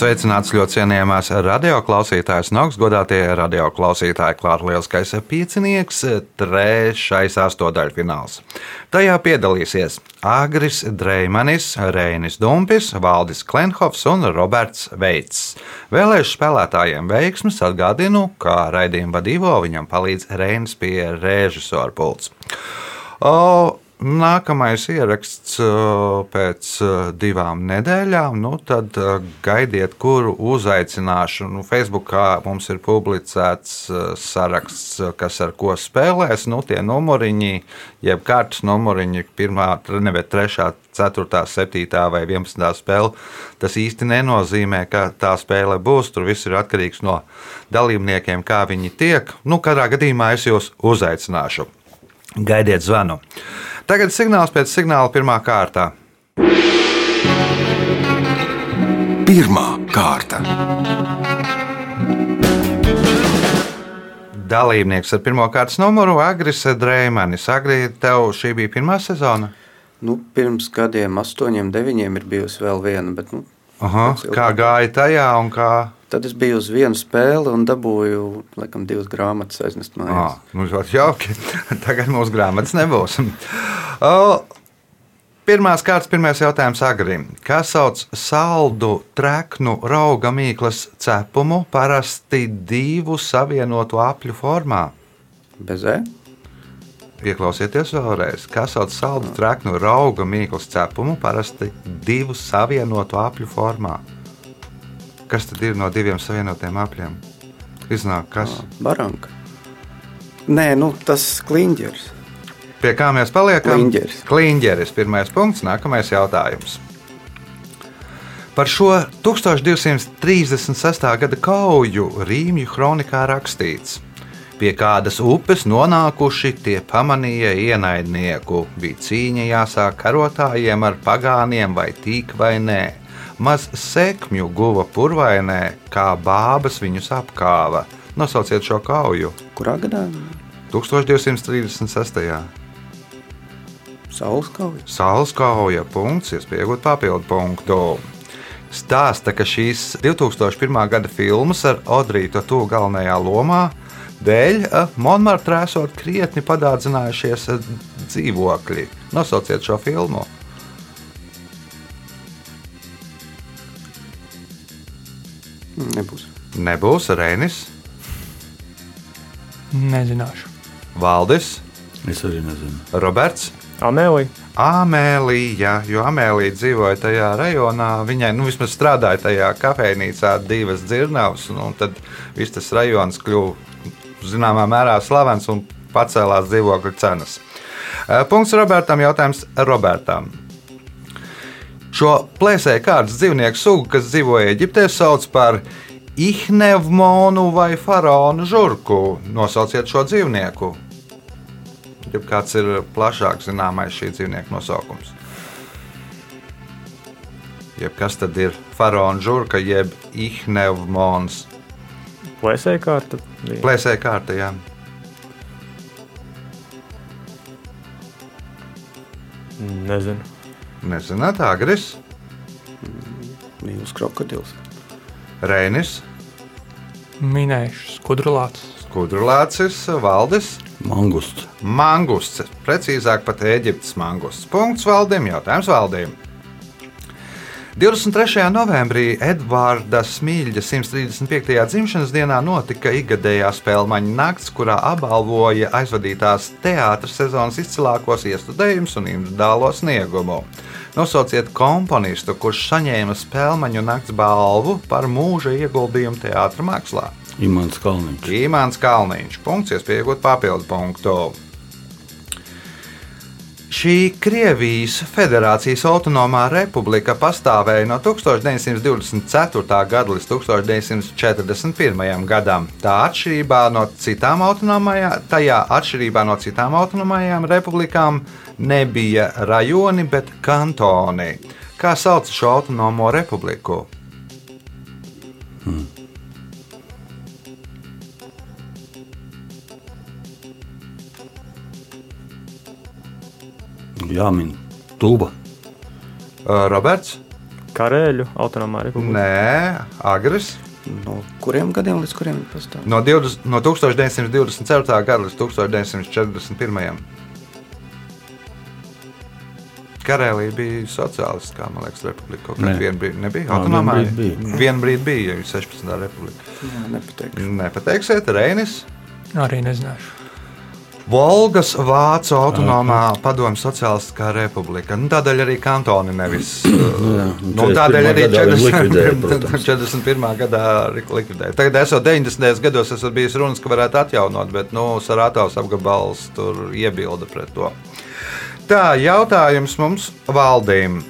Sveicināts ļoti cienījamās radioklausītājas un augstgadātie radioklausītāji. Klāts lielskais piecinieks, trešais astotdaļfināls. Tajā piedalīsies Agris Dreimanis, Reinis Dumpis, Valdis Klenhofs un Roberts Veits. Vēlēšu spēlētājiem veiksmes atgādinu, ka raidījuma vadībā viņam palīdz Reinis pie režisora pults. O, Nākamais ieraksts uh, pēc uh, divām nedēļām. Nu, tad uh, gaidiet, kuru uzaicināšu. Nu, Facebookā mums ir publicēts saraksts, kas ar ko spēlēs. Nu, tie numuriņi, jeb kārtas numuriņi, pirmā, nevis trešā, ceturtā, septītā vai vienpadsmitā spēle. Tas īsti nenozīmē, ka tā spēle būs. Tur viss ir atkarīgs no dalībniekiem, kā viņi tiek. Nu, katrā gadījumā es jūs uzaicināšu. Gaidiet zvanu. Tagad signāls pēc signāla pirmā kārta. Pirmā kārta. Dalībnieks ar pirmā kārtas numuru Agris Dreimans. Agri, tev šī bija pirmā sezona? Nu, pirms gadiem, astoņiem, deviņiem, ir bijusi vēl viena. Bet, nu, Aha, kā gāja tajā un kā? Tad es biju uz vienu spēli un dabūju laikam, divas grāmatas aiznest mājās. Ah, nu, jauki. Tagad mūsu grāmatas nebūs. O, Pirmās kārtas, pirmais jautājums Agrim. Kā sauc saldu, treknu, rauga mīklas cepumu parasti divu savienotu apļu formā? Bez e? Ieklausieties vēlreiz. Kā sauc saldu, treknu, rauga mīklas cepumu parasti divu savienotu apļu formā? Kas tad ir no diviem savienotiem apļiem? Iznāk kas? Baranka. Nē, nu, tas kliņģers. Pie kā mēs paliekam? Kliņģeris. Kliņģeris. Pirmais punkts, nākamais jautājums. Par šo 1236. gada kauju Rīmju kronikā rakstīts. Pie kādas upes nonākuši tie pamanīja ienaidnieku. Bija cīņa jāsāk karotājiem ar pagāniem vai tīk vai nē. Maz sekmju guva purvainē, kā bābas viņus apkāva. Nosauciet šo kauju. Kurā gadā? 1236. Saules kauja. Saules kauja punkts, iespējot papildu punktu. Stāsta, ka šīs 2001. gada filmas ar Odrītu to galvenajā lomā dēļ eh, Monmartrā esot krietni padārdzinājušies eh, dzīvokļi. Nosauciet šo filmu. Nebūs. Nebūs Reinis, Nezināšu. Valdis, Es arī nezinu. Roberts. Amēlija. Amēlija, jo Amēlija dzīvoja tajā rajonā. Viņai nu, vismaz strādāja tajā kafejnīcā divas dzirnavas, nu, un tad viss tas rajons kļuva zināmā mērā slavens un pacēlās dzīvokļu cenas. Eh, Punkts Robertam. Jautājums Robertam. Šo plēsēju kārtas dzīvnieku sugu, kas dzīvoja Eģiptē, sauc par Ihnevmonu vai faraonu žurku. Nosauciet šo dzīvnieku. Ja kāds ir plašāk zināmais šī dzīvnieka nosaukums? Jeb kas tad ir faraona žurka, jeb Ihnevmons? Plēsēja kārta. Plēsēja kārta, jā. Nezinu. Nezināt, Agris, Mīlus krokodils. Reinis, Minējuši skudrulāts. Kudrlācis, Valdis. Mangusts. Mangusts, precīzāk pat Eģiptes mangusts. Punkts valdiem, jautājums valdiem. 23. novembrī Edvarda Smilģa 135. dzimšanas dienā notika ikgadējā spēļu nakts, kurā apbalvoja aizvadītās teātras sezonas izcilākos iestudējumus un individuālo sniegumu. Nosauciet komponistu, kurš saņēma spēļu nakts balvu par mūža ieguldījumu teātras mākslā. Imants Kalniņš. Imants Kalniņš. Punkts, iespējot papildu punktu. Šī Krievijas Federācijas autonomā republika pastāvēja no 1924. gada līdz 1941. gadam. Tā atšķirībā no citām autonomajām, tajā atšķirībā no citām autonomajām republikām nebija rajoni, bet kantoni. Kā sauc šo autonomo republiku? Jāmin. Tuba. Roberts, Karēļu autonomā republika. Nē, Agris. No kuriem gadiem līdz kuriem viņi pastāv? No, 20, no 1924. gada līdz 1941. Karēlija bija sociālistiskā, man liekas, republika. Kaut kādā vien brīdī nebija. Autonomā vien brīdi bija. Vienu brīdi bija, ja 16. republika. Jā, nepateikšu. Nepateiksiet, Reinis. Arī nezināšu. Volgas Vācu autonomā padomju sociālistiskā republika. Nu, tādēļ arī kantoni nevis. jā, un nu, tādēļ 41. arī gadā viņi 40, likvidēja, protams. 41. gadā likvidēja. Tagad, esot 90. gados, esat bijis runas, ka varētu atjaunot, bet nu, Sarātavas apgabals tur iebilda pret to. Tā, jautājums mums valdīm.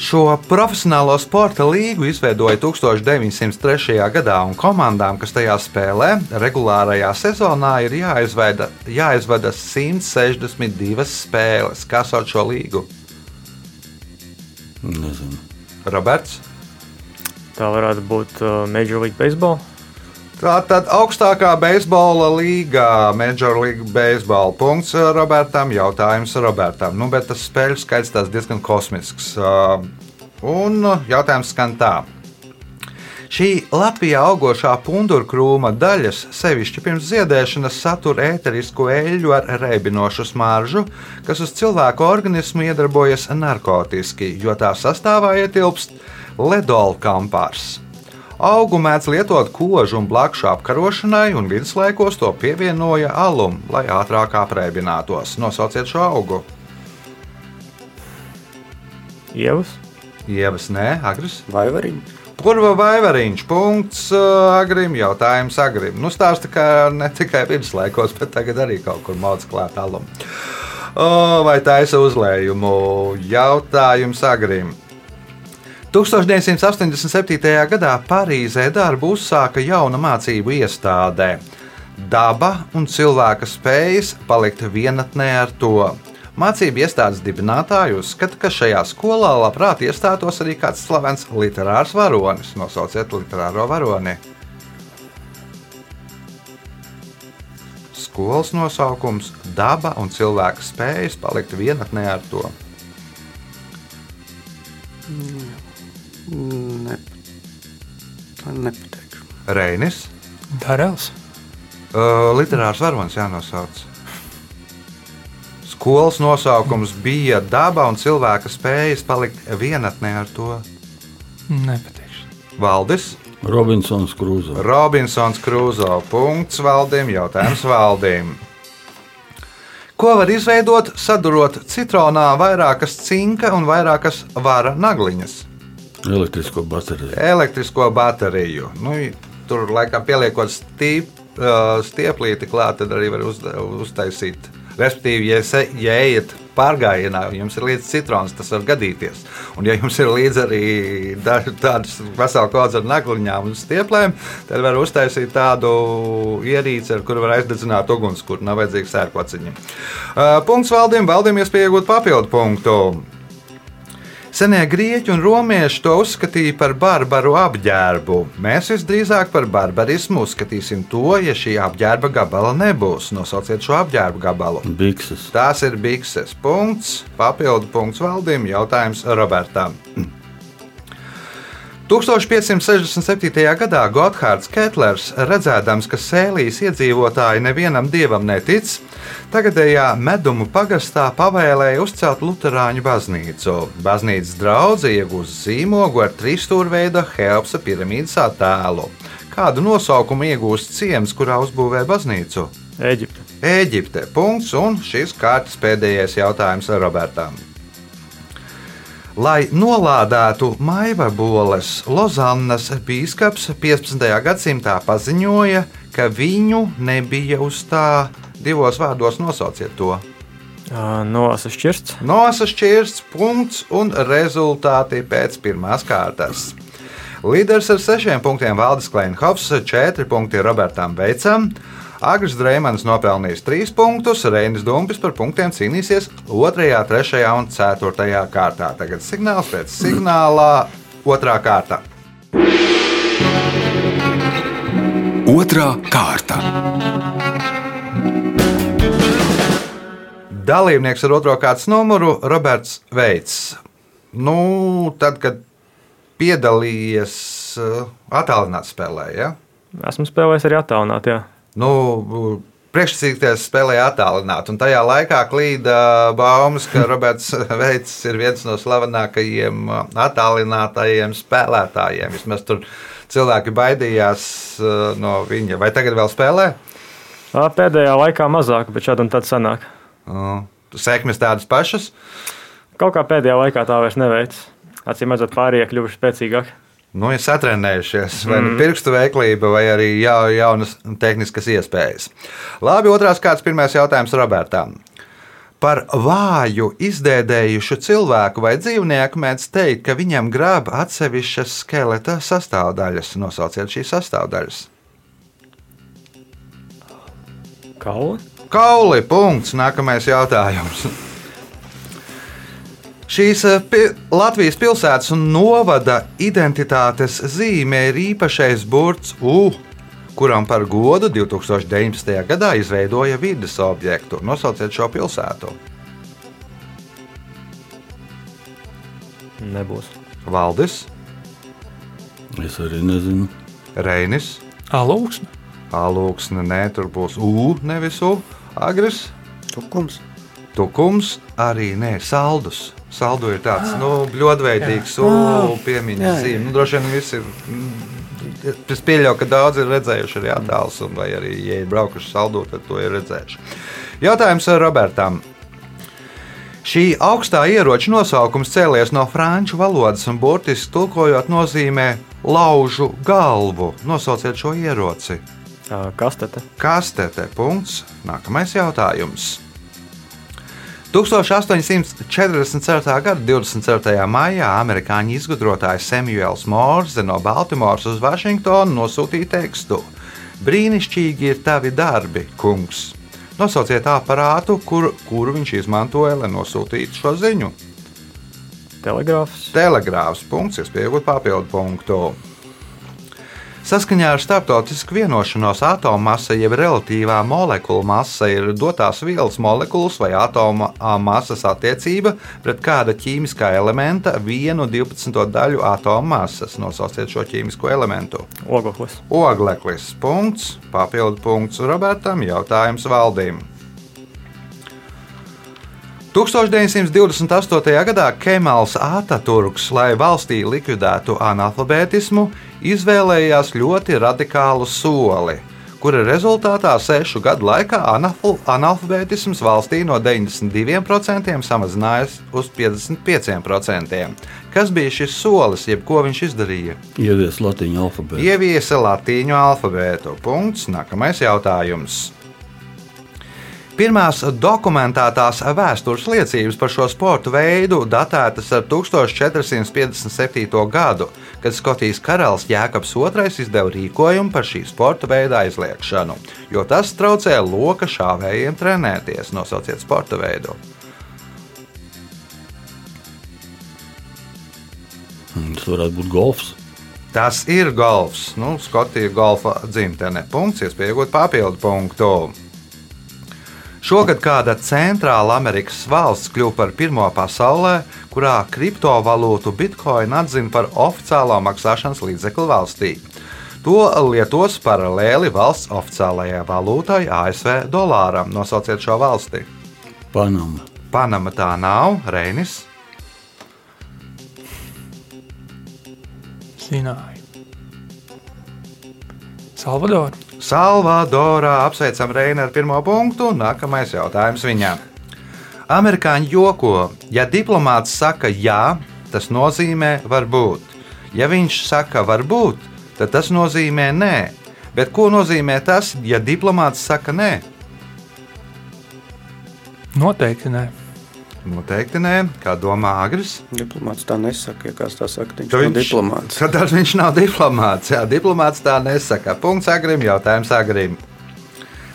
Šo profesionālo sporta līgu izveidoja 1903. gadā, un komandām, kas tajā spēlē, regulārajā sezonā ir jāizveda, jāizvada 162 spēles. Kā sauc šo līgu? Nezinu. Roberts. Tā varētu būt uh, Major League Baseball. Tā tad augstākā beisbola līga, Major League Baseball. Punkts uh, Robertam, jautājums Robertam. Nu, bet tas spēļu skaits tās diezgan kosmisks. Uh, Un jautājums skan tā. Šī Latvijā augošā pundurkrūma daļas, sevišķi pirms ziedēšanas, satur ēterisku eļļu ar reibinošu smaržu, kas uz cilvēku organismu iedarbojas narkotiski, jo tā sastāvā ietilpst ledolkampārs. Augu mēdz lietot kožu un blakšu apkarošanai, un viduslaikos to pievienoja alum, lai ātrāk apreibinātos. Nosauciet šo augu. Ievas. Ievas, nē, agres. Vai variņi? Purva vaivariņš, punkts uh, agrim, jautājums agrim. Nu, stāsta, ka ne tikai viduslaikos, bet tagad arī kaut kur mācās klāt alumu. O, vai taisa uzlējumu? Jautājums agrim. 1987. gadā Parīzē darbu uzsāka jauna mācību iestādē. Daba un cilvēka spējas palikt vienatnē ar to. Mācību iestādes dibinātāji uzskata, ka šajā skolā labprāt iestātos arī kāds slavens literārs varonis. Nosauciet literāro varoni. Skolas nosaukums - daba un cilvēka spējas palikt vienatnē ar to. Ne, nepateikšu. Reinis, Darēls. uh, literārs varonis jānosauc. Skolas nosaukums bija daba un cilvēka spējas palikt vienatnē ar to. Nepateikšu. Valdis, Robinsons Krūzo. Robinsons Krūzo. Punkts valdīm, jautājums valdīm. Ko var izveidot, sadurot citronā vairākas cinka un vairākas vara nagliņas? Elektrisko bateriju. Elektrisko bateriju. Nu, tur laikam pieliekot stīp, uh, stieplīti klāt, tad arī var uz, uztaisīt. Respektīvi, ja, se, ja ejat pārgājienā, jums ir līdzi citrons, tas var gadīties. Un, ja jums ir līdzi arī da- tādas vesela kodza ar nagliņām un stieplēm, tad var uztaisīt tādu ierīci, ar kuru var aizdedzināt uguns, kur nav vajadzīgs sērkociņi. Uh, punkts valdiem, valdiem iespēja iegūt papildu punktu. Senie grieķi un romieši to uzskatīja par barbaru apģērbu. Mēs visdrīzāk par barbarismu uzskatīsim to, ja šī apģērba gabala nebūs. Nosauciet šo apģērba gabalu. Bikses. Tās ir bikses. Punkts, papildu punkts valdīm, jautājums Robertam. 1567. gadā Gotthārds Ketlers, redzēdams, ka sēlīs iedzīvotāji nevienam dievam netic, tagadējā medumu pagastā pavēlēja uzcelt Lutāņu baznīcu. Baznīcas draudzē iegūst zīmogu ar trīsstūrveida Helpsa piramīdas attēlu. Kādu nosaukumu iegūst ciems, kurā uzbūvē baznīcu? Eģipte. Eģipte. Punkts, un šis kārtas pēdējais jautājums Robertam. Lai nolādētu maiva boles, Lozannas biskups 15. gadsimtā paziņoja, ka viņu nebija uz tā divos vārdos nosauciet to. Noasa šķirsts. Nosašķirsts punkts un rezultāti pēc pirmās kārtas. Līderis ar sešiem punktiem Valdis Kleinhofs, četri punkti Robertam Veicam. Agris Dreimans nopelnījis trīs punktus, Reinis Dumpis par punktiem cīnīsies 2, 3 un 4 kārtā. Tagad signāls pēc signālā, otrā kārta. Otra kārta. Dalībnieks ar otro kārtas numuru Roberts Veits. Nu, tad, kad piedalījies uh, attālināti spēlē, ja? Esmu spēlējis arī attālināt, jā. nu, priekšsakīties spēlēja attālināti. Un tajā laikā klīda baumas, ka Roberts Veits ir viens no slavenākajiem uh, attālinātajiem spēlētājiem. Vismaz tur cilvēki baidījās no viņa. Vai tagad vēl spēlē? Pēdējā laikā mazāk, bet šādi un tad sanāk. Sekmes tādas pašas. Kaut kā pēdējā laikā tā vairs neveic. Acīm redzot, pārējie kļuvuši spēcīgāki. Nu, ir satrenējušies, vai nu pirkstu veiklība, vai arī ja, jaunas tehniskas iespējas. Labi, otrās kārtas, pirmais jautājums Robertam. Par vāju izdēdējušu cilvēku vai dzīvnieku mēdz teikt, ka viņam grāb atsevišķas skeleta sastāvdaļas. Nosauciet šīs sastāvdaļas. Kauli? Kauli, punkts. Nākamais jautājums. Šīs eh, pi Latvijas pilsētas un novada identitātes zīme ir īpašais burts U, kuram par godu 2019. gadā izveidoja vidas objektu. Nosauciet šo pilsētu. Nebūs. Valdis, Es arī nezinu. Reinis, Alūksne. Alūksne, nē, tur būs U, nevis U, Agris, Tukums. Tukums, arī nē, Saldus. Saldu ir tāds nu, bļodveidīgs U piemiņas Jā, jā. zīme. Nu, droši vien visi ir. mm, Es pieļauju, ka daudzi ir redzējuši arī attēlus, vai arī, ja ir braukuši saldu, tad to ir redzējuši. Jautājums Robertam. Šī augstā ieroča nosaukums cēlies no franču valodas un burtiski tulkojot nozīmē laužu galvu. Nosauciet šo ieroci. Kastete. Kastete. Punkts. Nākamais jautājums. 1844. gada 24. maijā amerikāņu izgudrotājs Samuels Morse no Baltimoras uz Vašingtonu nosūtīja tekstu: Brīnišķīgi ir tavi darbi, kungs! Nosauciet aparātu, kur, kuru viņš izmantoja, lai nosūtītu šo ziņu. Telegrāfs. Telegrāfs punkts, iespējot papildu punktu. Saskaņā ar starptautisku vienošanos atoma masa, jeb relatīvā molekula masa, ir dotās vielas molekulas vai atoma masas attiecība pret kāda ķīmiskā elementa vienu 12. daļu atoma masas. Nosauciet šo ķīmisko elementu. Ogleklis. Ogleklis punkts, papildu punkts Robertam, jautājums valdīm. 1928. gadā Kemāls Ataturks, lai valstī likvidētu analfabētismu, izvēlējās ļoti radikālu soli, kura rezultātā sešu gadu laikā analf- analfabētisms valstī no 92% samazinājās uz 55%. Kas bija šis solis, jeb ko viņš izdarīja? Ievies latīņu alfabētu. Ieviesa latīņu alfabētu. Punkts. Nākamais jautājums. Pirmās dokumentētās vēstures liecības par šo sporta veidu datētas ar 1457. gadu, kad Skotijas karalis Jēkabs II izdeva rīkojumu par šī sporta veida aizliekšanu, jo tas traucē loka šāvējiem trenēties. Nosauciet sporta veidu. Mm, Tas varētu būt golfs. Tas ir golfs. Nu, Skotija golfa dzimtene. Punkts, iespējot papildu punktu. Šogad kāda centrāla Amerikas valsts kļuva par pirmo pasaulē, kurā kriptovalūtu bitkoinu atzina par oficiālo maksāšanas līdzekli valstī. To lietos paralēli valsts oficiālajai valūtai ASV dolāram. Nosauciet šo valsti. Panama. Panama tā nav, Reinis. Zināju. Salvador. Salvadorā apsveicam Reinu ar pirmo punktu. Nākamais jautājums viņam. Amerikāņi joko, ja diplomāts saka jā, tas nozīmē varbūt. Ja viņš saka varbūt, tad tas nozīmē nē. Bet ko nozīmē tas, ja diplomāts saka nē? Noteikti nē. Noteikti nē, kā domā Agris. Diplomāts tā nesaka, ja kāds tā saka. Viņš Ka ir diplomāts. Tad viņš nav diplomāts. Jā, diplomāts tā nesaka. Punkts Agrim, jautājums Agrim.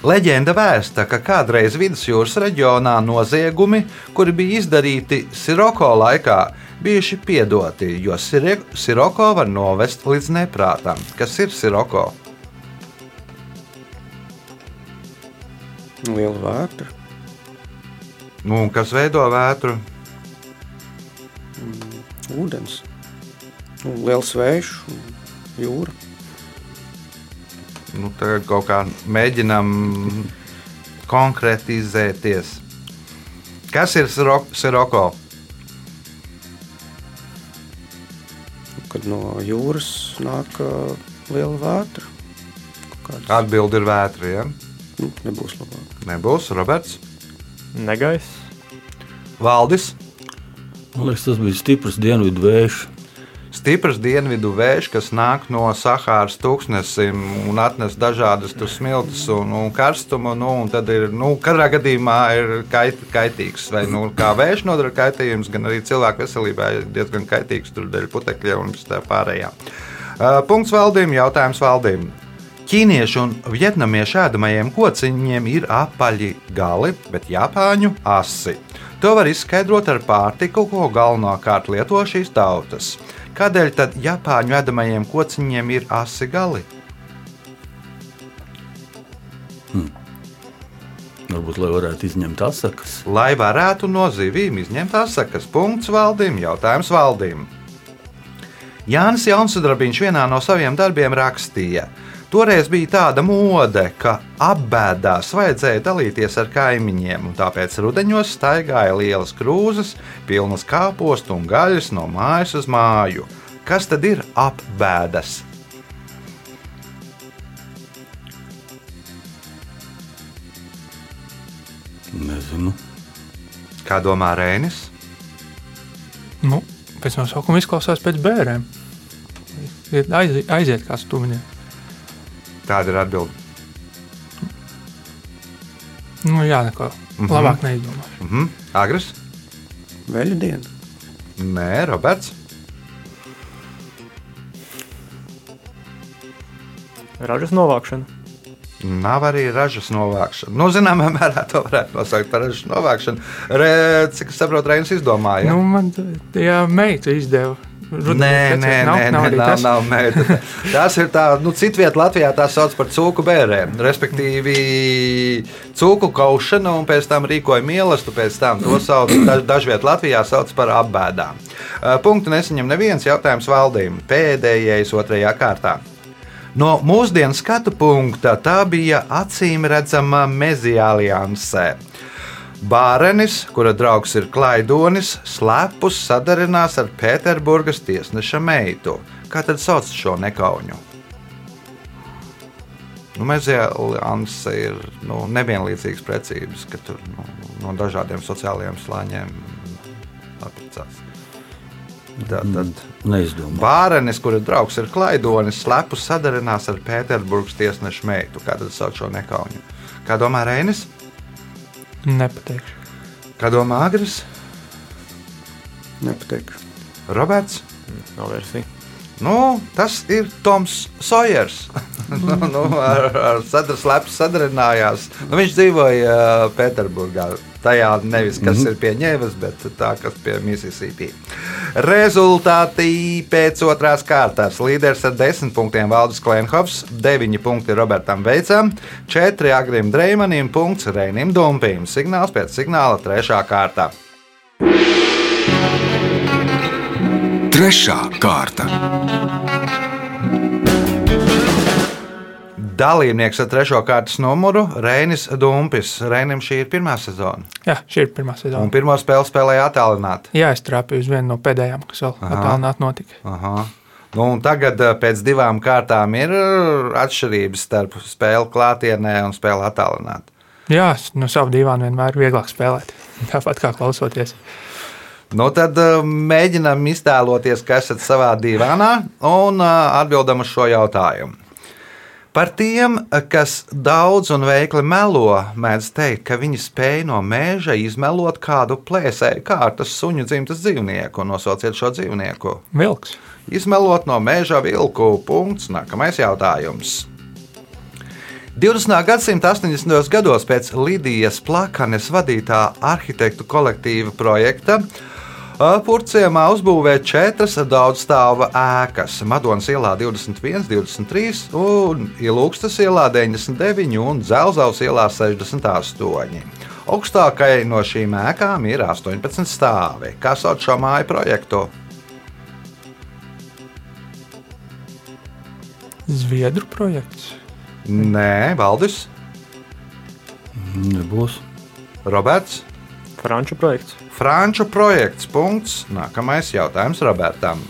Leģenda vēsta, ka kādreiz vidusjūras reģionā noziegumi, kuri bija izdarīti Siroko laikā, bijuši piedoti, jo Siroko var novest līdz neprātam. Kas ir Siroko? Liela vētra. Nu, un kas veido vētru? ūdens, nu, liels vējš, jūra. Nu, tagad kaut kā mēģinām konkretizēties. Kas ir siro- siroko? Kad no jūras nāk liela vētra. Kāds, Atbilde ir vētra. Ja? nu, nebūs labāk. Nebūs Roberts, Negaiss. Valdis. Man liekas, tas bija stiprs dienvidu vējš. Stiprs dienvidu vējš, kas nāk no Sahāras tūkstnesim un atnes dažādas tur smiltis un, un karstumu. Nu, un tad ir, nu, katrā gadījumā ir kait, kaitīgs. Vai nu, kā vējš nodara kaitējums, gan arī cilvēku veselībai ir diezgan kaitīgs tur dēļ putekļa un tā pārējā. Uh, punkts valdījumam, jautājums valdījumam. Ķīniešu un vietnamiešu ēdamajiem kociņiem ir apaļi gali, bet japāņu asi. To var izskaidrot ar pārtiku, ko galvenokārt lieto šīs tautas. Kādēļ tad japāņu ēdamajiem kociņiem ir asi gali? Varbūt, lai varētu izņemt asakas. Lai varētu no zivīm izņemt asakas, punkts valdījumam, jautājums valdījumam. Jānis Jaunsudrabiņš vienā no saviem darbiem rakstīja, Toreiz bija tāda mode, ka apbēdās vajadzēja dalīties ar kaimiņiem, un tāpēc rudenos staigāja lielas krūzes, pilnas kāpostu un gaļas no mājas uz māju. Kas tad ir apbēdas? Nezinu. Kā domā Rēnis? Nu, pēc nosaukuma izklausās pēc bērniem. Aiziet, aiziet kāds tuviņā. Tāda ir atbilde. Nu, jā, neko. Mhm. Labāk neizdomāšu. Mhm. Agres? Veļu diena. Nē, Roberts. Ražas novākšana. Nav arī ražas novākšana. Nu, zināmā mērā to varētu nosaukt par ražas novākšanu. Re, cik es saprotu, Reinis izdomāja. Nu, man tā meita izdeva. Nē, nē, nav, nē, nav nē, nav, tas. nav meita. Tās ir tā, nu, citvietā Latvijā tā sauc par cūku bērēm. Respektīvi, cūku kaušana un pēc tam rīkoja mīlestību, pēc tam to sauc daž, dažviet Latvijā sauc par apbēdām. Punktu nesaņem neviens jautājums valdībai. Pēdējais otrajā kārtā. No mūsdienu skatu punkta tā bija acīm redzama Mezija aliansē. Bārenis, kura draugs ir Klaidonis, slepus sadarinās ar Pēterburgas tiesneša meitu. Kā tad sauc šo nekauņu? Nu, Mezija alianse ir nu, nevienlīdzīgas precības, ka tur nu, no dažādiem sociālajiem slāņiem apprecās. Tā tad. Neizdomāju. Bārenis, kura draugs ir Klaidonis, slepus sadarinās ar Pēterburgas tiesneša meitu. Kā tad sauc šo nekauņu? Kā domā Reinis? Nepateikšu. Kā domā Agris? Nepateikšu. Roberts? Nav versija. Nu, tas ir Toms Sojers. nu, nu, ar ar sadar, slepus sadarinājās. Nu, viņš dzīvoja uh, Pēterburgā. Tajā nevis kas mm -hmm. ir pie ņēmas, bet tā, kas pie Mississippi. Rezultāti pēc otrās kārtas. Līderis ar 10 punktiem Valdis Klimhovs, 9 punkti Robertam Veicam, 4 Agrim Dreimanim, punkts Reinim Dumpim. Signāls pēc signāla 3. kārta. Trešā kārta. Dalībnieks ar trešo kārtas numuru - Reinis Dumpis. Reinim šī ir pirmā sezona. Jā, šī ir pirmā Un sezona. pirmo spēli spēlēja attālināti. Jā, es trāpīju uz vienu no pēdējām, kas vēl attālināti notika. Aha. Nu, un tagad eh, pēc divām kārtām ir eh, atšķirības starp spēli klātienē un spēli attālināti. Jā, no sava divām vienmēr ir vieglāk spēlēt. Tāpat kā klausoties. Nu, tad eh, mēģinām iztēloties, ka esat savā divānā un eh, atbildam uz šo jautājumu. Par tiem, kas daudz un veikli melo, mēdz teikt, ka viņi spēj no mēža izmelot kādu plēsēju kārtas suņu dzimtas dzīvnieku. Nosauciet šo dzīvnieku. Vilks. Izmelot no meža vilku. Punkts. Nākamais jautājums. 20. gadsimta 80. gados pēc Lidijas plakanes vadītā arhitektu kolektīva projekta Purciemā uzbūvēja četras daudzstāva ēkas. Madonas ielā 21, 23, un Ilūkstas ielā 99 un Zelzaus ielā 68. Augstākajai no šīm ēkām ir 18 stāvi. Kā sauc šo māju projektu? Zviedru projekts. Nē, Valdis, Nebūs. Roberts. Franču projekts. Franču projekts. Punkts. Nākamais jautājums Robertam.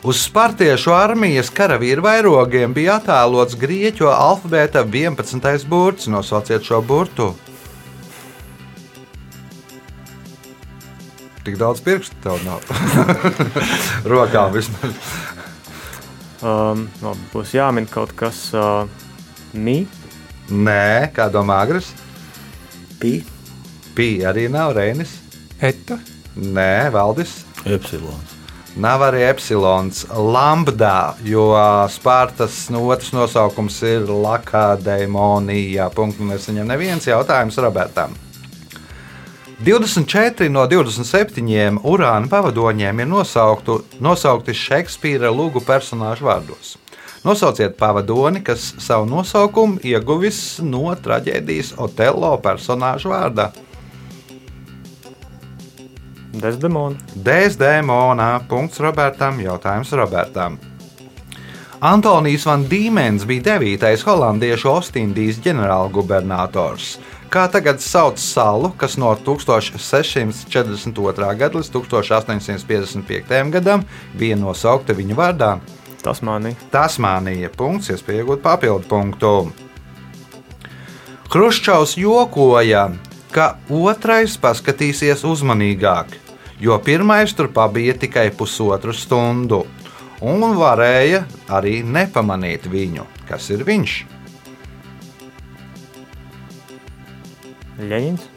Uz spartiešu armijas karavīru vairogiem bija attēlots grieķu alfabēta 11. burts. Nosauciet šo burtu. Tik daudz pirkstu tev nav. Rokām vismaz. Um, no, būs jāmin kaut kas uh, mī. Nē, kā domā Agris? Pi. Pī arī nav Reinis. Eta. Nē, Valdis. Epsilons. Nav arī epsilons, lambda, jo Spārtas no otras nosaukums ir Lakādeimonija. Punktu nesaņem neviens jautājums Robertam. 24 no 27 urāna pavadoņiem ir nosauktu, nosaukti Šekspīra lūgu personāžu vārdos. Nosauciet pavadoni, kas savu nosaukumu ieguvis no traģēdijas Otello personāžu vārdā. Desdemona. Desdemonā. Punkts Robertam. Jautājums Robertam. Antonijs Van Dīmens bija 9. holandiešu Ostindijas ģenerālgubernators. Kā tagad sauc salu, kas no 1642. gada līdz 1855. gadam bija nosaukta viņa vārdā? Tasmānija. Tasmānija. Punkts, iespēja iegūt papildu punktu. Hruščovs jokoja, ka otrais paskatīsies uzmanīgāk, jo pirmais tur pabija tikai pusotru stundu, un varēja arī nepamanīt viņu. Kas ir viņš? Ļeņins.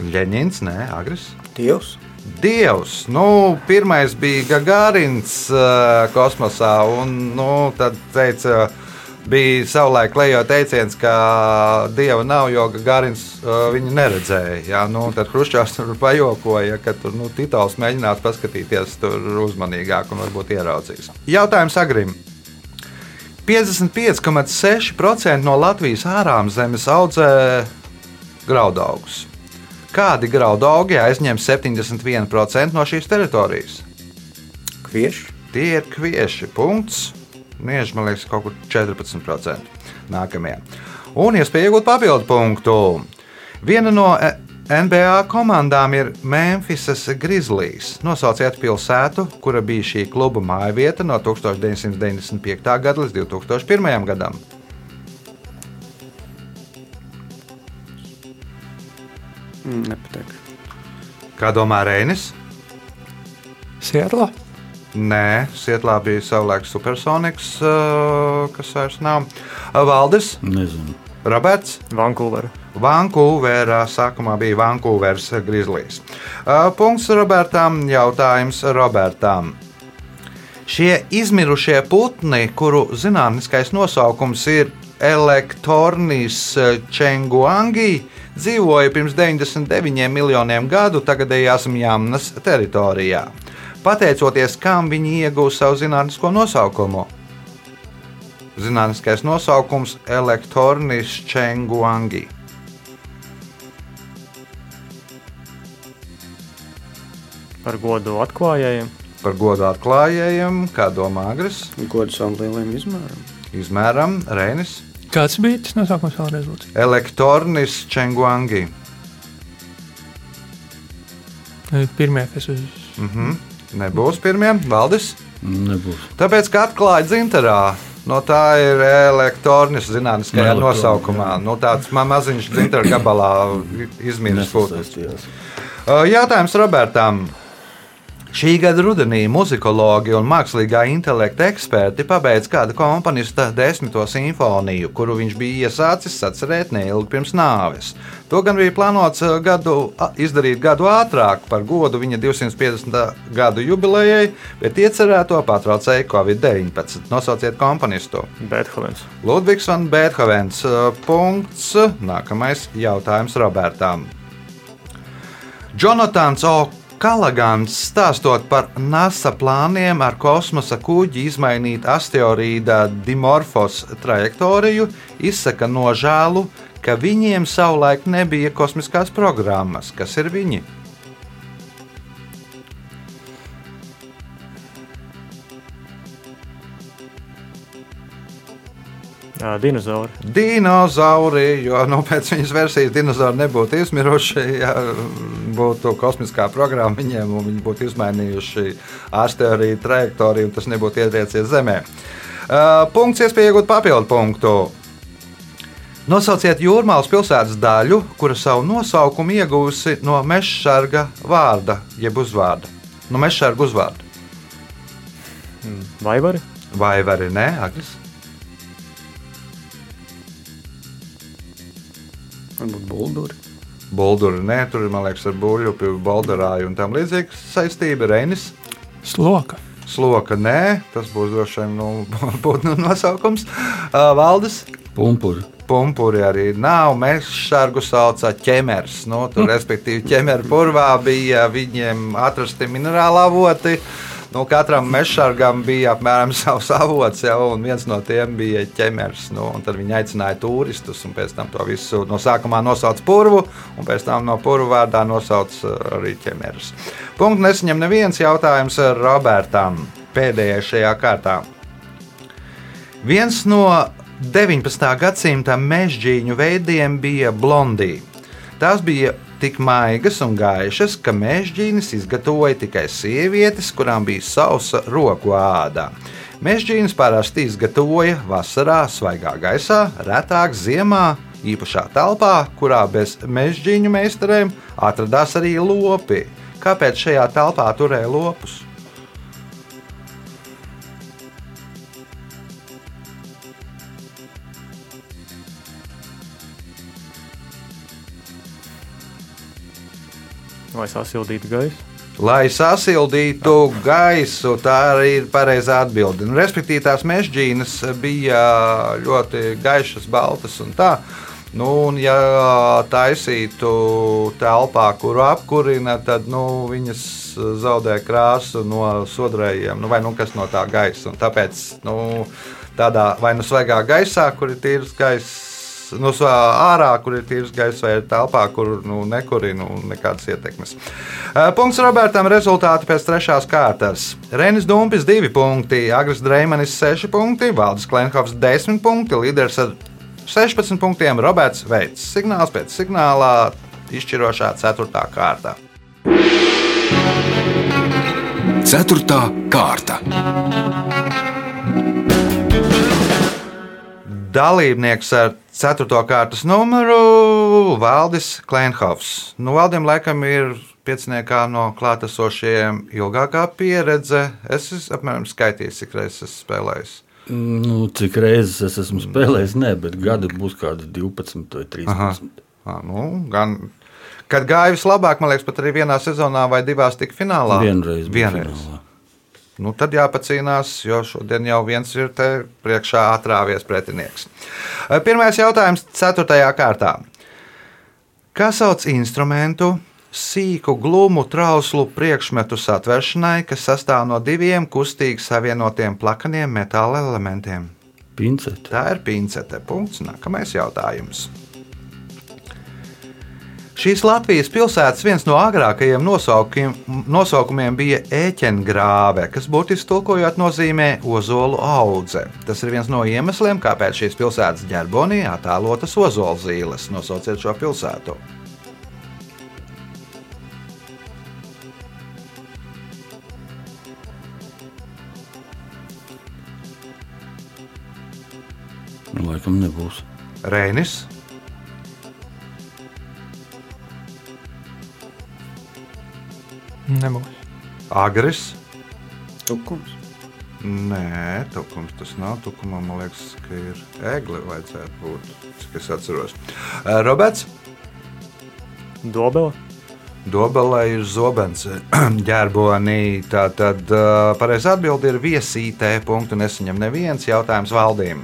Leņķins, nē, Agris. Dievs. Dievs, nu, pirmais bija Gagārins uh, kosmosā, un nu, tad teica, bija savulaik lejo teiciens, ka dieva nav, jo Gagārins uh, viņu neredzēja. Jā, nu, tad Hruščovs tur pajokoja, ka tur nu, Titovs mēģinās paskatīties tur uzmanīgāk un varbūt ieraudzīs. Jautājums Agrim. 55,6% no Latvijas ārām zemes audzē graudaugus. Kādi graudaugi aizņem 71% no šīs teritorijas? Kvieši. Tie ir kvieši. Punkts. Nieži, man liekas, kaut kur 14%. Nākamajā. Un iespēja iegūt papildu punktu. Viena no eh, NBA komandām ir Memphisas Grizzlies. Nosauciet pilsētu, kura bija šī kluba mājvieta no 1995. gada līdz 2001. gadam. Mm, Nepateikšu. Kā domā Reinis? Sietlā. Nē, Sietlā bija savulaik supersoniks, uh, kas vairs nav. Uh, Valdis, Nezinu. Roberts, Vankūvera. Vankūverā sākumā bija Vankūveras Grizzlies. Uh, Punkts Robertam, jautājums Robertam. Šie izmirušie putni, kuru zinātniskais nosaukums ir Elektornis Čenguangi, dzīvoja pirms 99 miljoniem gadu tagadējās Mjānas teritorijā. Pateicoties kam viņi ieguva savu zinātnisko nosaukumu? Zinātniskais nosaukums - Elektornis Čenguangi. Par godu atklājējiem. Par godu atklājējiem, kā domā Agris, Gods savam lieliem izmēram. izmēram Reinis. Kāds bija tas nosaukums vēlreiz? lūdzu? Elektornis Čenguangi. Pirmie, kas uz Mhm. Nebūs pirmie, Valdis. Nebūs. Tāpēc, ka atklāja dzinterā, no tā ir elektornis zinātniskajā nosaukumā. jā. Nu, tāds ma- maziņš dzintara gabalā. Nesasaistījās. Uh, Jautājums Robertam. Šī gada rudenī muzikologi un mākslīgā intelekta eksperti pabeidz kāda komponista desmito simfoniju, kuru viņš bija iesācis sacerēt neilgi pirms nāves. To gan bija plānots uh, gadu, izdarīt gadu ātrāk par godu viņa 250. gadu jubilejai, bet iecerēto patraucēja Covid-19. Nosauciet komponistu. Beethovens. Ludvigs van Beethovens. uh, Punkts. Nākamais jautājums Robertam. Jonatans O. Kalagans stāstot par NASA plāniem ar kosmosa kuģi izmainīt asteroīda Dimorfos trajektoriju, izsaka nožēlu, ka viņiem savulaik nebija kosmiskās programmas. Kas ir viņi? Dinozauri. Dinozauri, jo nu, pēc viņas versijas dinozauri nebūtu izmiruši. Ja būtu kosmiskā programma viņiem, un viņi būtu izmainījuši asteroīdu trajektoriju, un tas nebūtu ietriecies Zemē. Uh, punkts, iespēja iegūt papildu punktu. Nosauciet jūrmālas pilsētas daļu, kura savu nosaukumu ieguvusi no mežsarga vārda, jeb uzvārda. No mežsarga uzvārda. Vaivari? Vai arī nē, Agris? Varbūt bulduri. Bulduri, nē, tur ir, man liekas, ar buļbuļsu, baldarāju un tam līdzīga saistība. Reinis, Sloka. sloka, nē, tas būs droši vien nu, būtu nu, nosaukums. Uh, Valdis, Pumpuri. pumpuri arī nav. Mēs šādu saucam ķemers. Nu, tur, respektīvi, ķemeru purvā bija viņiem atrasti minerāli avoti. Nu, katram mežsargam bija apmēram savs avots, jau, un viens no tiem bija ķemers. Nu, tad viņi aicināja turistus, un pēc tam to visu no sākumā nosauca purvu, un pēc tam no purvu vārdā nosauca uh, arī ķemeris. Punkts nesaņem neviens jautājums Robertam pēdējais šajā kārtā. Viens no 19. gadsimta mežģīņu veidiem bija blondija. Tās bija tik maigas un gaišas, ka mežģīnis izgatavoja tikai sievietes, kurām bija sausa roku āda. Mežģīnis parasti izgatavoja vasarā, svaigā gaisā, retāk ziemā, īpašā telpā, kurā bez mežģīņu meistariem atradās arī lopi. Kāpēc šajā telpā turēja lopus? Vai sasildītu gaisu? Lai sasildītu gaisu, tā arī ir pareizā atbilde. Nu, respektīvi, tās mežģīnas bija ļoti gaišas, baltas un tā. Nu, un, ja taisītu telpā, kuru apkurina, tad nu, viņas zaudē krāsu no sodrējiem, nu, vai nu, kas no tā gaisa. Un tāpēc nu, tādā vai nu svaigā gaisā, kur ir tīrs gaiss, nu, ārā, kur ir tīrs gaiss, vai telpā, kur nu, nekurina un nekādas ietekmes. Eh, Punkts Robertam. Rezultāti pēc trešās kārtas. Renis Dumpis 2 punkti, Agris Dreimanis 6 punkti, Valdis Klenkovs 10 punkti, līderis ar 16 punktiem Roberts Veits. Signāls pēc signālā izšķirošā 4. kārta. Ceturtā kārta. Dalībnieks ar 4. kārtas numuru Valdis Klenhovs. Nu, Valdim laikam ir pieciniekā no klātesošiem ilgākā pieredze. Es esmu apmēram skaitījis, cik reizes esmu spēlējis. Nu, cik reizes es esmu spēlējis, ne, bet gadi būs kādi 12 vai 13. Aha. À, nu, gan, kad gāja vislabāk, man liekas, pat arī vienā sezonā vai divās tik finālā. Vienreiz. Vienreiz. finālā. Nu, tad jāpacīnās, jo šodien jau viens ir te priekšā atrāvies pretinieks. Pirmais jautājums, 4. kārtā. Kā sauc instrumentu sīku glumu trauslu priekšmetu satveršanai, kas sastāv no diviem kustīgi savienotiem plakaniem metāla elementiem? Pincete. Tā ir pincete. Punkts. Nākamais jautājums. Šīs Latvijas pilsētas viens no agrākajiem nosaukumiem bija ēķengrāve, kas būtiski tulkojot nozīmē ozolu audze. Tas ir viens no iemesliem, kāpēc šīs pilsētas ģerbonī attēlotas ozola zīles. Nosauciet šo pilsētu. Nu, laikam nebūs. Reinis, Nebūs. Agris. Tukums. Nē, tukums tas nav. Tukumam man liekas, ka ir egli vajadzētu būt, cik es atceros. Eh, Roberts. Dobela. Dobelē ir zobens, ģerbonī. Tā tad uh, pareizā atbilde ir viesītē. Punktu nesaņem neviens jautājums valdīm.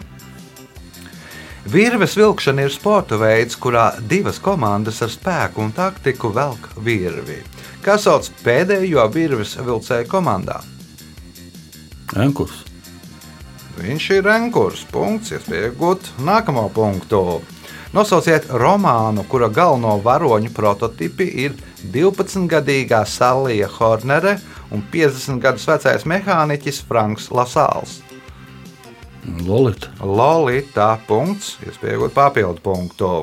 Virves vilkšana ir sporta veids, kurā divas komandas ar spēku un taktiku velk virvi. Kā sauc pēdējo virves vilcēju komandā? Enkurs. Viņš ir rankurs. Punkts, iespēja iegūt nākamo punktu. Nosauciet romānu, kura galveno varoņu prototipi ir 12-gadīgā Salija Hornere un 50 gadus vecais mehāniķis Franks Lasāls. Lolita. Lolita. Punkts, iespējot papildu punktu.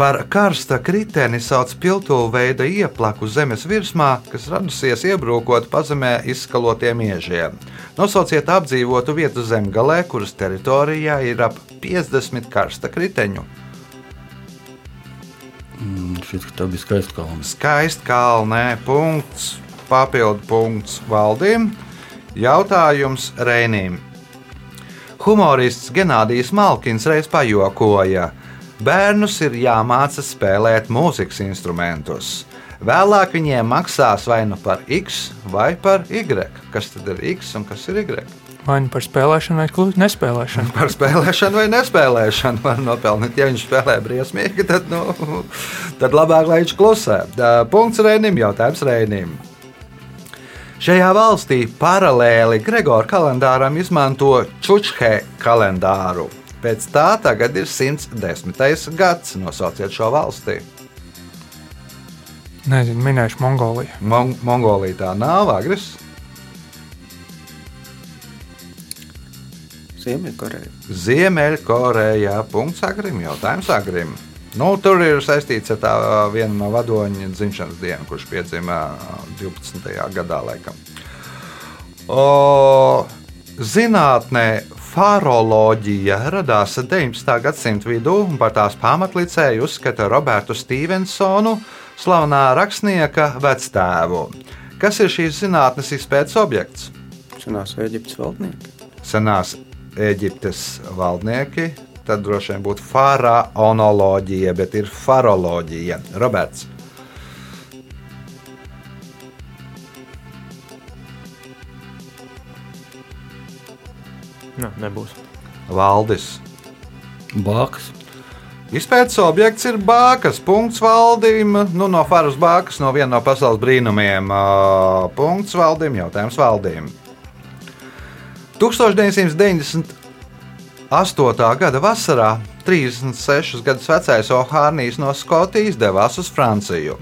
Par karsta kriteni sauc piltuvu veida ieplaku zemes virsmā, kas radusies iebrūkot pazemē izskalotiem iežiem. Nosauciet apdzīvotu vietu zemgalē, kuras teritorijā ir ap 50 karsta kriteņu. Šis tā bija skaists kalns. Skaisti kalnē, punkts, papildu punkts valdīm. Jautājums Reinim. Humorists Genādijs Malkins reiz pajokoja: Bērnus ir jāmāca spēlēt mūzikas instrumentus. Vēlāk viņiem maksās vai nu par X vai par Y. Kas tad ir X un kas ir Y? Vai nu par spēlēšanu, vai klu- nespēlēšanu. Par spēlēšanu vai nespēlēšanu var nopelnīt. Ja viņš spēlē briesmīgi, tad, nu, tad labāk lai viņš klusē. Punkts Reinim, jautājums Reinim. Šajā valstī paralēli Gregora kalendāram izmanto Čučhe kalendāru. Pēc tā tagad ir 110. gads. Nosauciet šo valsti. Nezinu, minēšu Mongoliju. Mon Mongolija tā nav, Agris. Ziemeļkoreja. Ziemeļkorejā. Punkts Agrim. Jautājums Agrim. Nu, tur ir saistīts ar tā vienu no vadoņa dzimšanas dienu, kurš piedzima 12. gadā. Laikam. O, zinātnē faroloģija radās 19. gadsimta vidū, un par tās pamatlicēju uzskata Robertu Stevensonu, slavenā rakstnieka vectēvu. Kas ir šīs zinātnes izpētes objekts? Senās Eģiptes valdnieki. senās Eģiptes valdnieki, tad droši vien būtu faraonoloģija, bet ir faroloģija. Roberts, Nē, nebūs. Valdis. Bāks. Izpētes objekts ir bākas. Punkts valdīm. Nu, no Faras bākas, no viena no pasaules brīnumiem. Punkts valdīm, jautājums valdīm. 1998. gada vasarā 36 gadus vecais Ohārnijas no Skotijas devās uz Franciju.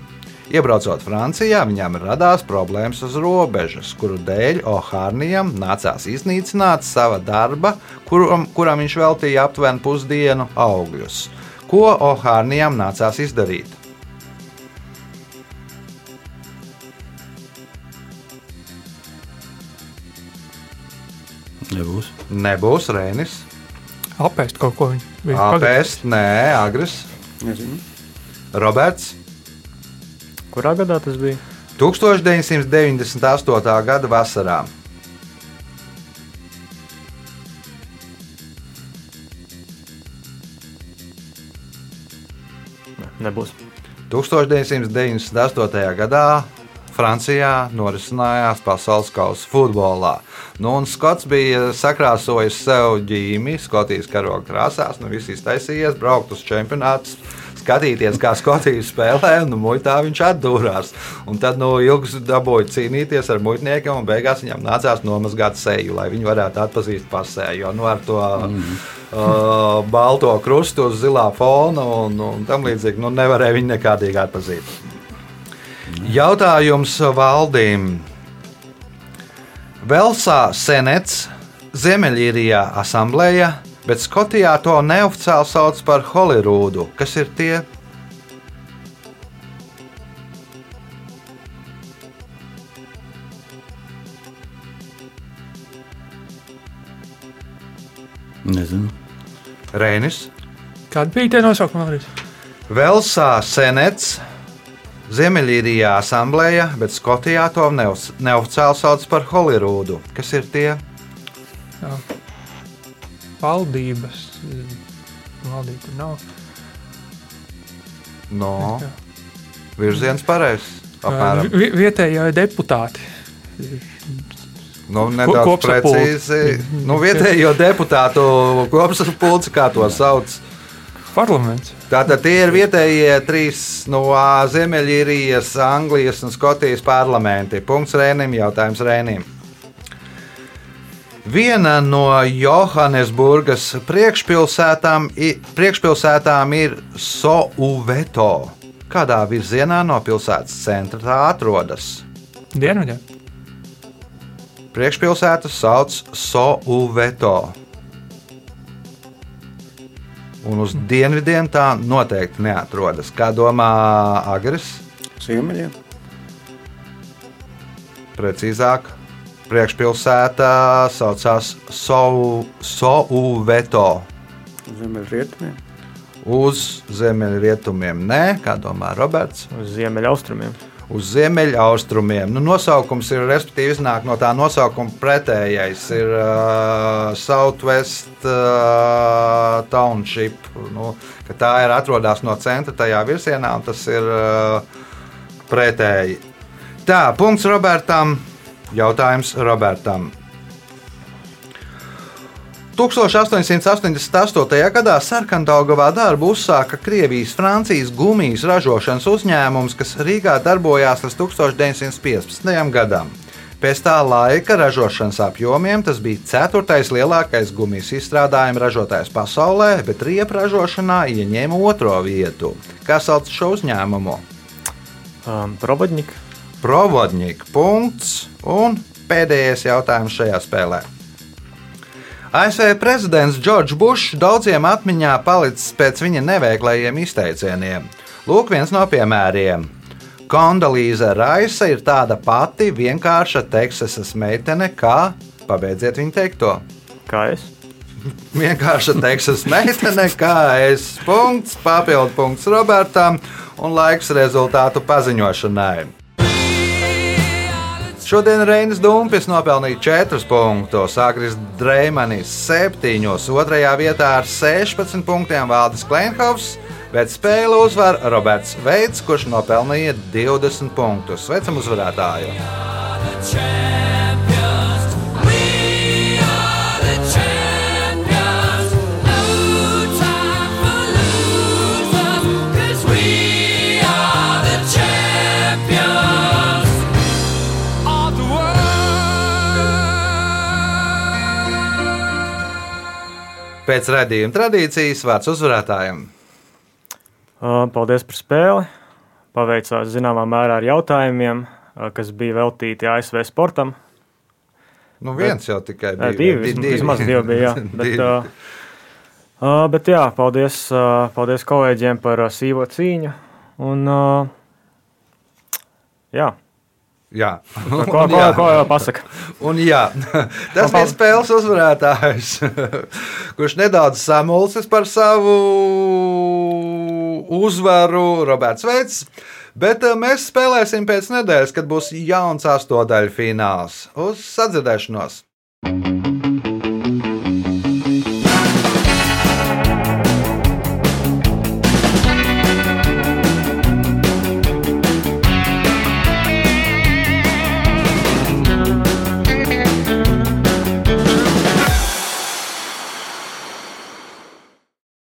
Iebraucot Francijā, viņam radās problēmas uz robežas, kuru dēļ Ohārnijam nācās iznīcināt sava darba, kuram, kuram viņš veltīja aptuveni pusdienu augļus. Ko Ohārnijam nācās izdarīt? Nebūs. Nebūs Rēnis, Apēst kaut ko viņa. Apēst, nē, Agris, Nezinu. Roberts. Kurā gadā tas bija? 1998. gada vasarā. Nebūs. 1998. gadā Francijā norisinājās pasaules kausa futbolā. Nu, un Skots bija sakrāsojis sev ģīmi Skotijas karoga krāsās, nu viss iztaisījies, braukt uz čempionātu. Skatīties, kā Skotijas spēlē, un nu, muitā viņš atdūrās. Un tad nu, ilgi dabūja cīnīties ar muitniekiem, un beigās viņam nācās nomazgāt seju, lai viņi varētu atpazīt pasē. Jo nu, to mm. uh, balto krustu uz zilā fona un, un tam līdzīgi nu, nevarēja viņu nekādīgi atpazīt. Jautājums valdīm. Velsā senets, Ziemeļīrijā asamblēja, bet Skotijā to neoficiāli sauc par Hollywoodu. Kas ir tie? Nezinu. Reinis, Kāda bija tie nosaukumi vēlreiz? Velsā senets, Ziemeļīrijā asamblēja, bet Skotijā to neof- neoficiāli sauc par Hollywoodu. Kas ir tie? Valdības. Valdība tur nav. No, virziens pareizs. Apmēram. Vi- Vietējie deputāti. Nu, nedaudz kopsapulce. precīzi. Nu, vietējo deputātu kopsapulce, kā to sauc. Parlaments. Tātad tie ir vietējie trīs no ā, Ziemeļīrijas, Anglijas un Skotijas parlamenti. Punkts Rēnim, jautājums Rēnim. Viena no Johannesburgas priekšpilsētām, priekšpilsētām ir Souveto. Kādā virzienā no pilsētas centra tā atrodas? Dienvidē. Priekšpilsētu sauc Souveto. Un uz dienvidiem tā noteikti neatrodas. Kā domā Agris? Ziemeļiem. Precīzāk, priekšpilsētā saucās Sou- Souveto. Ziemeļrietumiem. Uz ziemeļrietumiem nē, kā domā Roberts. Uz ziemeļaustrumiem. Uz ziemeļaustrumiem. Nu, nosaukums ir, respektīvi, iznāk no tā nosaukuma pretējais. Ir uh, Southwest uh, Township. Nu, ka tā ir atrodas no centra tajā virzienā, un tas ir uh, pretēji. Tā, punkts Robertam. Jautājums Robertam. 1888. gadā Sarkandaugavā darbu uzsāka Krievijas-Francijas gumijas ražošanas uzņēmums, kas Rīgā darbojās līdz 1915. gadam. Pēc tā laika ražošanas apjomiem tas bija ceturtais lielākais gumijas izstrādājuma ražotājs pasaulē, bet riepu ražošanā ieņēma otro vietu. Kā sauc šo uzņēmumu? Um, Probotņika. Provodņika punkts un pēdējais jautājums šajā spēlē. ASV prezidents Džordžs Bušs daudziem atmiņā palicis pēc viņa neveiklajiem izteicieniem. Lūk, viens no piemēriem. Kondalīza Raisa ir tāda pati vienkārša Teksasas meitene, kā pabeidziet viņa teikto. Kā es? Vienkārša Teksasas meitene, kā es. Punkts, papildu punkts Robertam un laiks rezultātu paziņošanai. Šodien Reinas Dumpis nopelnīja 4 punktus, Agris Dreimanis 7, 2 vietā ar 16 punktiem Valdis Kleinhovs, bet spēli uzvar Roberts Veids, kurš nopelnīja 20 punktus. Sveicam uzvarētāju! Pēc redzējuma tradīcijas vārds uzvarētājiem. Paldies par spēli. Paveicās zināmā mērā ar jautājumiem, kas bija veltīti ASV sportam. Nu, viens jau tikai bija. divi, Di- vismaz, divi bija. Jā. Bet, Divi. uh, bet jā, paldies, uh, paldies kolēģiem par uh, sīvo cīņu. Un, uh, jā, Jā, ko, ko, ko, ko jau pasaka? Un jā, tas bija spēles uzvarētājs, kurš nedaudz samulsis par savu uzvaru, Roberts Veits. Bet eh, mēs spēlēsim pēc nedēļas, kad būs jauns astotdaļu fināls. Uz sadzirdēšanos!